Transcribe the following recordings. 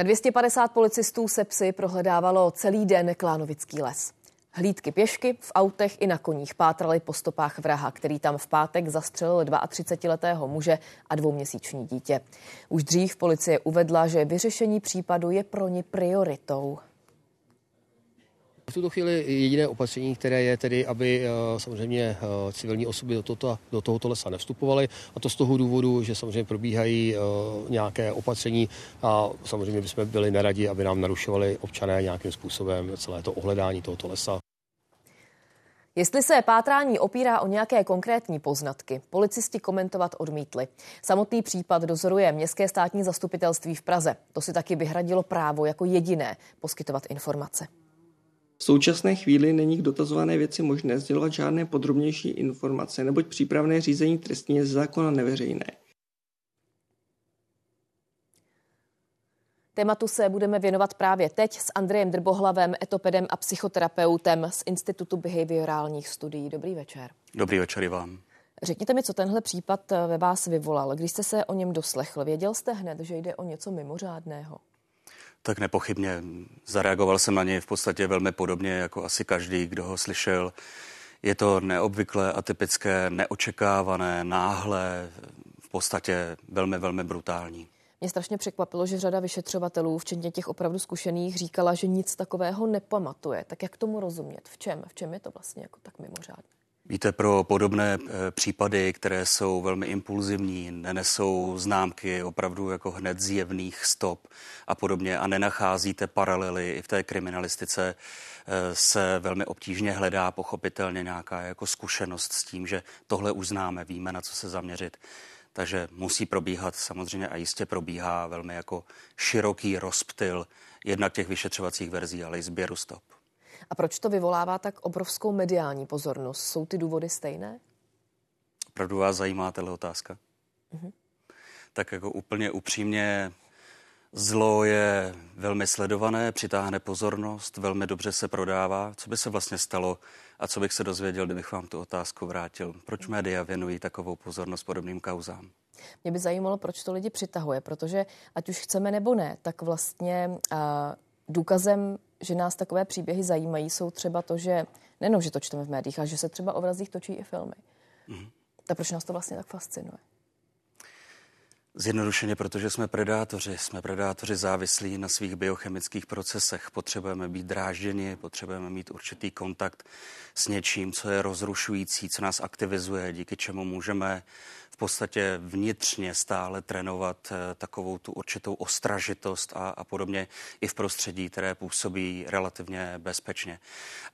Na 250 policistů se psy prohledávalo celý den Klánovický les. Hlídky pěšky v autech i na koních pátrali po stopách vraha, který tam v pátek zastřelil 32-letého muže a dvouměsíční dítě. Už dřív policie uvedla, že vyřešení případu je pro ní prioritou. V tuto chvíli jediné opatření, které je tedy, aby eh, samozřejmě eh, civilní osoby do, tohoto, do tohoto lesa nevstupovaly. A to z toho důvodu, že samozřejmě probíhají eh, nějaké opatření a samozřejmě bychom byli neradi, aby nám narušovali občané nějakým způsobem celé to ohledání tohoto lesa. Jestli se pátrání opírá o nějaké konkrétní poznatky, policisti komentovat odmítli. Samotný případ dozoruje Městské státní zastupitelství v Praze. To si taky vyhradilo právo jako jediné poskytovat informace. V současné chvíli není k dotazované věci možné sdělovat žádné podrobnější informace, neboť přípravné řízení trestní je z zákona neveřejné. Tématu se budeme věnovat právě teď s Andrejem Drbohlavem, etopedem a psychoterapeutem z Institutu behaviorálních studií. Dobrý večer. Dobrý večer i vám. Řekněte mi, co tenhle případ ve vás vyvolal. Když jste se o něm doslechl, věděl jste hned, že jde o něco mimořádného? Tak nepochybně. Zareagoval jsem na něj v podstatě velmi podobně jako asi každý, kdo ho slyšel. Je to neobvyklé, atypické, neočekávané, náhle, v podstatě velmi, velmi brutální. Mě strašně překvapilo, že řada vyšetřovatelů, včetně těch opravdu zkušených, říkala, že nic takového nepamatuje. Tak jak tomu rozumět? V čem? V čem je to vlastně jako tak mimořádné? Víte, pro podobné eh, případy, které jsou velmi impulzivní, nenesou známky opravdu jako hned zjevných stop a podobně a nenacházíte paralely i v té kriminalistice, eh, se velmi obtížně hledá pochopitelně nějaká jako zkušenost s tím, že tohle už známe, víme, na co se zaměřit. Takže musí probíhat samozřejmě a jistě probíhá velmi jako široký rozptyl jednak těch vyšetřovacích verzí, ale i sběru stop. A proč to vyvolává tak obrovskou mediální pozornost? Jsou ty důvody stejné? Opravdu vás zajímá tato otázka? Mm-hmm. Tak jako úplně upřímně, zlo je velmi sledované, přitáhne pozornost, velmi dobře se prodává. Co by se vlastně stalo a co bych se dozvěděl, kdybych vám tu otázku vrátil? Proč média věnují takovou pozornost podobným kauzám? Mě by zajímalo, proč to lidi přitahuje, protože ať už chceme nebo ne, tak vlastně uh, důkazem že nás takové příběhy zajímají, jsou třeba to, že nejenom, že to čteme v médiích, ale že se třeba o vrazích točí i filmy. Mm. Tak proč nás to vlastně tak fascinuje? Zjednodušeně, protože jsme predátoři. Jsme predátoři závislí na svých biochemických procesech. Potřebujeme být drážděni, potřebujeme mít určitý kontakt s něčím, co je rozrušující, co nás aktivizuje, díky čemu můžeme v podstatě vnitřně stále trénovat eh, takovou tu určitou ostražitost a, a podobně i v prostředí, které působí relativně bezpečně.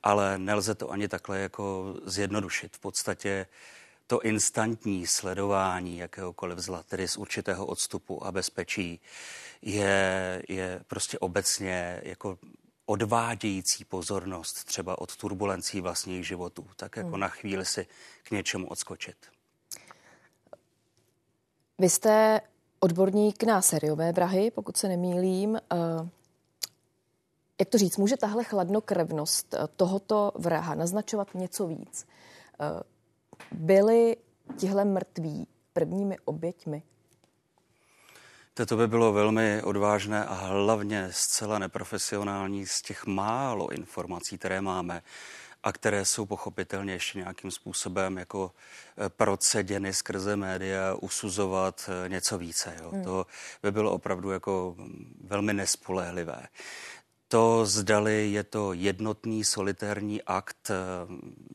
Ale nelze to ani takhle jako zjednodušit. V podstatě to instantní sledování jakéhokoliv zla, tedy z určitého odstupu a bezpečí, je, je prostě obecně jako odvádějící pozornost třeba od turbulencí vlastních životů, tak jako hmm. na chvíli si k něčemu odskočit. Vy jste odborník na sériové vrahy, pokud se nemýlím. Eh, jak to říct, může tahle chladnokrevnost eh, tohoto vraha naznačovat něco víc? Byli tihle mrtví prvními oběťmi? To by bylo velmi odvážné a hlavně zcela neprofesionální z těch málo informací, které máme a které jsou pochopitelně ještě nějakým způsobem jako eh, proceděny skrze média, usuzovat eh, něco více. Jo. Hmm. To by bylo opravdu jako mm, velmi nespolehlivé. To zdali je to jednotný solitérní akt eh,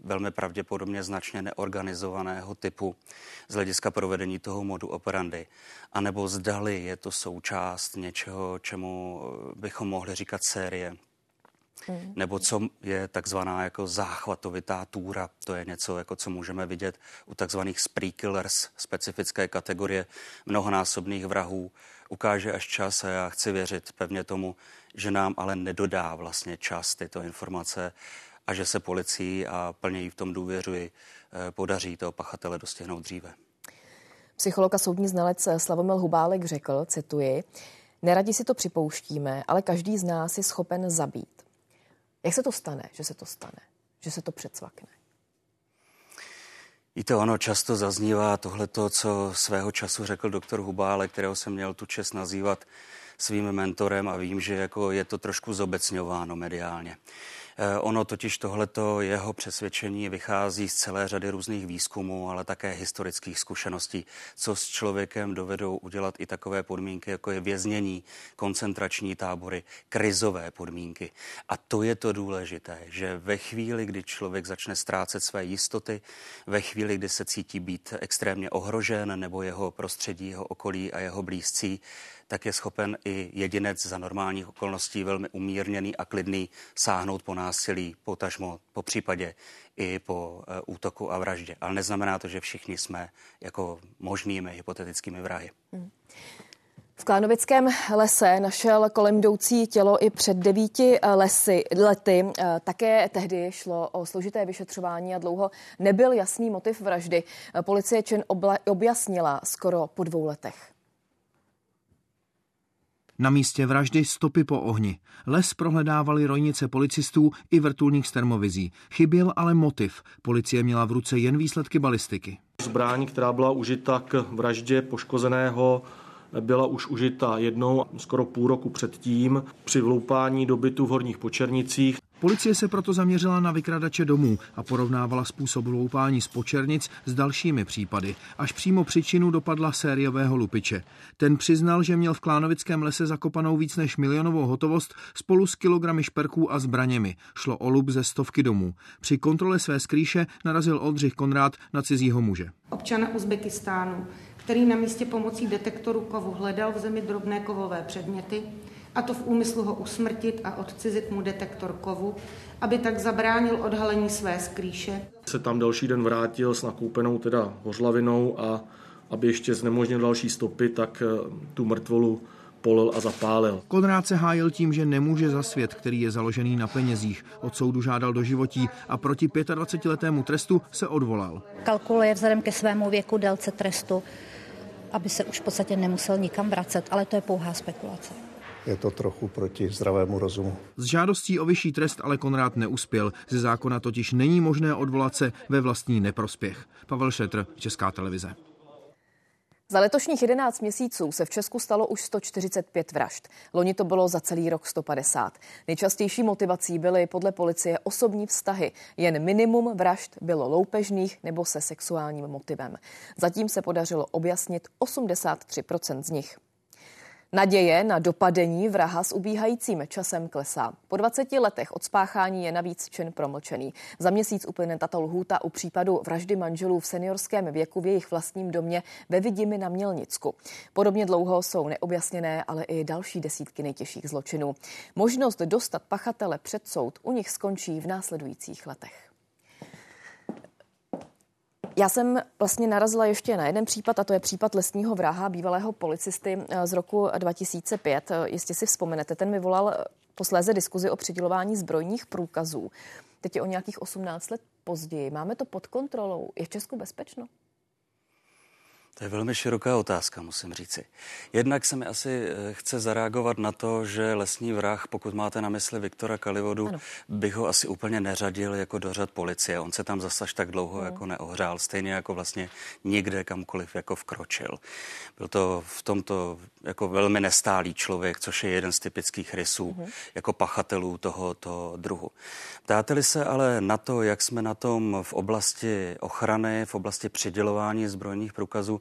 velmi pravděpodobně značně neorganizovaného typu z hlediska provedení toho modu operandy, anebo zdali je to součást něčeho, čemu bychom mohli říkat série Hmm. Nebo co je takzvaná jako záchvatovitá túra. To je něco, jako co můžeme vidět u takzvaných spree killers, specifické kategorie mnohonásobných vrahů. Ukáže až čas a já chci věřit pevně tomu, že nám ale nedodá vlastně čas tyto informace a že se policii a plně jí v tom důvěřuji, eh, podaří toho pachatele dostihnout dříve. Psycholog a soudní znalec Slavomil Hubálek řekl, cituji, Neradi si to připouštíme, ale každý z nás je schopen zabít. Jak se to stane, že se to stane, že se to předsvakne? Víte, ono často zaznívá tohleto, co svého času řekl doktor Hubále, kterého jsem měl tu čest nazývat svým mentorem a vím, že jako je to trošku zobecňováno mediálně. Eh, ono totiž tohleto jeho přesvědčení vychází z celé řady různých výzkumů, ale také historických zkušeností, co s člověkem dovedou udělat i takové podmínky, jako je věznění, koncentrační tábory, krizové podmínky. A to je to důležité, že ve chvíli, kdy člověk začne ztrácet své jistoty, ve chvíli, kdy se cítí být extrémně ohrožen nebo jeho prostředí, jeho okolí a jeho blízcí, tak je schopen i jedinec za normálních okolností velmi umírněný a klidný sáhnout po násilí, potažmo, po případě i po e, útoku a vraždě. Ale neznamená to, že všichni jsme jako možnými hypotetickými vrahy. Hmm. V Klánovickém lese našel kolem jdoucí tělo i před devíti e, lesy, lety. E, také tehdy šlo o složité vyšetřování a dlouho nebyl jasný motiv vraždy. Policie čin objasnila skoro po dvou letech. Na místě vraždy stopy po ohni. Les prohledávali rojnice policistů i vrtulník z termovizí. Chyběl ale motiv. Policie měla v ruce jen výsledky balistiky. Zbraň, která byla užita k vraždě poškozeného, byla už užita jednou skoro půl roku předtím při vloupání do bytu v Horních Počernicích. Policie se proto zaměřila na vykradače domů a porovnávala způsob loupání z počernic s dalšími případy. Až přímo příčinu dopadla sériového lupiče. Ten přiznal, že měl v Klánovickém lese zakopanou víc než milionovou hotovost spolu s kilogramy šperků a zbraněmi. Šlo o lup ze stovky domů. Při kontrole své skrýše narazil Oldřich Konrád na cizího muže. Občana Uzbekistánu, který na místě pomocí detektoru kovu hledal v zemi drobné kovové předměty, a to v úmyslu ho usmrtit a odcizit mu detektor kovu, aby tak zabránil odhalení své skrýše. Se tam další den vrátil s nakoupenou teda hořlavinou a aby ještě znemožnil další stopy, tak eh, tu mrtvolu polil a zapálil. Konrád se hájil tím, že nemůže za svět, který je založený na penězích. Od soudu žádal do životí a proti 25-letému trestu se odvolal. Kalkuluje vzhledem ke svému věku délce trestu, aby se už v podstatě nemusel nikam vracet, ale to je pouhá spekulace je to trochu proti zdravému rozumu. S žádostí o vyšší trest ale Konrád neuspěl. Ze zákona totiž není možné odvolat se ve vlastní neprospěch. Pavel Šetr, Česká televize. Za letošních 11 měsíců se v Česku stalo už 145 vražd. Loni to bylo za celý rok 150. Nejčastější motivací byly podle policie osobní vztahy. Jen minimum vražd bylo loupežných nebo se sexuálním motivem. Zatím se podařilo objasnit 83% z nich. Naděje na dopadení vraha s ubíhajícím časem klesá. Po 20 letech od spáchání je navíc čin promlčený. Za měsíc uplyne tato lhůta u případu vraždy manželů v seniorském věku v jejich vlastním domě ve Vidimi na Mělnicku. Podobně dlouho jsou neobjasněné, ale i další desítky nejtěžších zločinů. Možnost dostat pachatele před soud u nich skončí v následujících letech. Já jsem vlastně narazila ještě na jeden případ, a to je případ lesního vraha, bývalého policisty eh, z roku 2005. Eh, Jistě si vzpomenete, ten vyvolal posléze diskuzi o přidělování zbrojních průkazů. Teď je o nějakých 18 let později. Máme to pod kontrolou. Je v Česku bezpečno? To je velmi široká otázka, musím říci. Jednak se mi asi eh, chce zareagovat na to, že lesní vrah, pokud máte na mysli Viktora Kalivodu, ano. bych ho asi úplně neřadil jako do řad policie. On se tam zase tak dlouho ano. jako neohřál, stejně jako vlastně nikde kamkoliv jako vkročil. Byl to v tomto jako velmi nestálý člověk, což je jeden z typických rysů uh-huh. jako pachatelů tohoto druhu. Ptáte-li se ale na to, jak jsme na tom v oblasti ochrany, v oblasti přidělování zbrojních průkazů,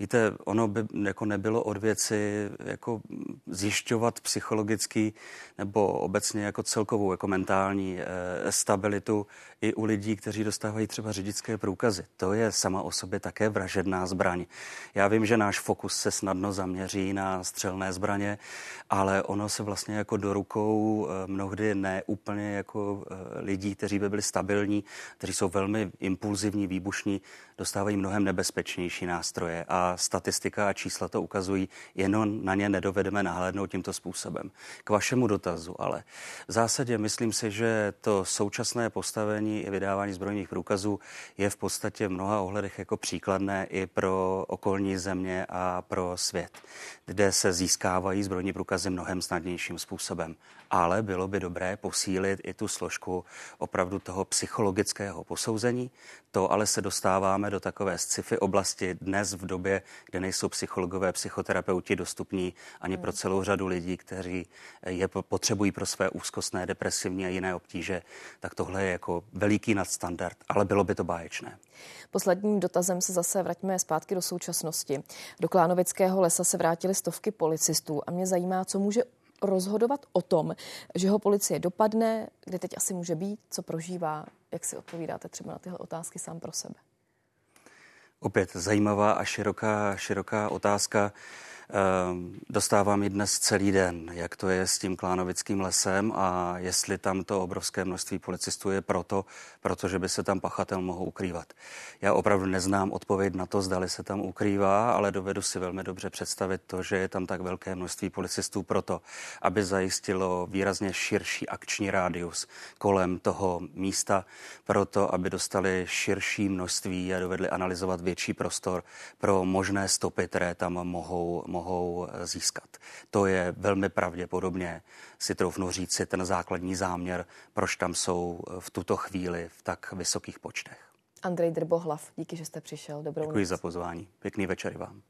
Víte, ono by jako nebylo od věci jako zjišťovat psychologický nebo obecně jako celkovou jako mentální e, stabilitu i u lidí, kteří dostávají třeba řidičské průkazy. To je sama o sobě také vražedná zbraň. Já vím, že náš fokus se snadno zaměří na střelné zbraně, ale ono se vlastně jako do rukou e, mnohdy ne úplně jako e, lidí, kteří by byli stabilní, kteří jsou velmi impulzivní, výbušní, dostávají mnohem nebezpečnější nástroje. A statistika a čísla to ukazují, jenom na ně nedovedeme nahlédnout tímto způsobem. K vašemu dotazu, ale v zásadě myslím si, že to současné postavení i vydávání zbrojních průkazů je v podstatě v mnoha ohledech jako příkladné i pro okolní země a pro svět, kde se získávají zbrojní průkazy mnohem snadnějším způsobem. Ale bylo by dobré posílit i tu složku opravdu toho psychologického posouzení. To ale se dostáváme do takové sci-fi oblasti dnes v době, kde nejsou psychologové, psychoterapeuti dostupní ani pro celou řadu lidí, kteří je potřebují pro své úzkostné, depresivní a jiné obtíže. Tak tohle je jako veliký nadstandard, ale bylo by to báječné. Posledním dotazem se zase vraťme zpátky do současnosti. Do Klánovického lesa se vrátili stovky policistů a mě zajímá, co může rozhodovat o tom, že ho policie dopadne, kde teď asi může být, co prožívá, jak si odpovídáte třeba na tyhle otázky sám pro sebe. Opět zajímavá a široká, široká otázka. Ehm, dostávám ji dnes celý den, jak to je s tím Klánovickým lesem a jestli tam to obrovské množství policistů je proto, protože by se tam pachatel mohl ukrývat. Já opravdu neznám odpověď na to, zdali se tam ukrývá, ale dovedu si velmi dobře představit to, že je tam tak velké množství policistů proto, aby zajistilo výrazně širší akční rádius kolem toho místa, proto, aby dostali širší množství a dovedli analyzovat větší prostor pro možné stopy, které tam mohou, mohou eh, získat. To je velmi pravděpodobně, si troufnu říci, ten základní záměr, proč tam jsou eh, v tuto chvíli v tak vysokých počtech. Andrej Drbohlav, díky, že jste přišel. Dobrou Děkuji noc. za pozvání. Pěkný večer vám.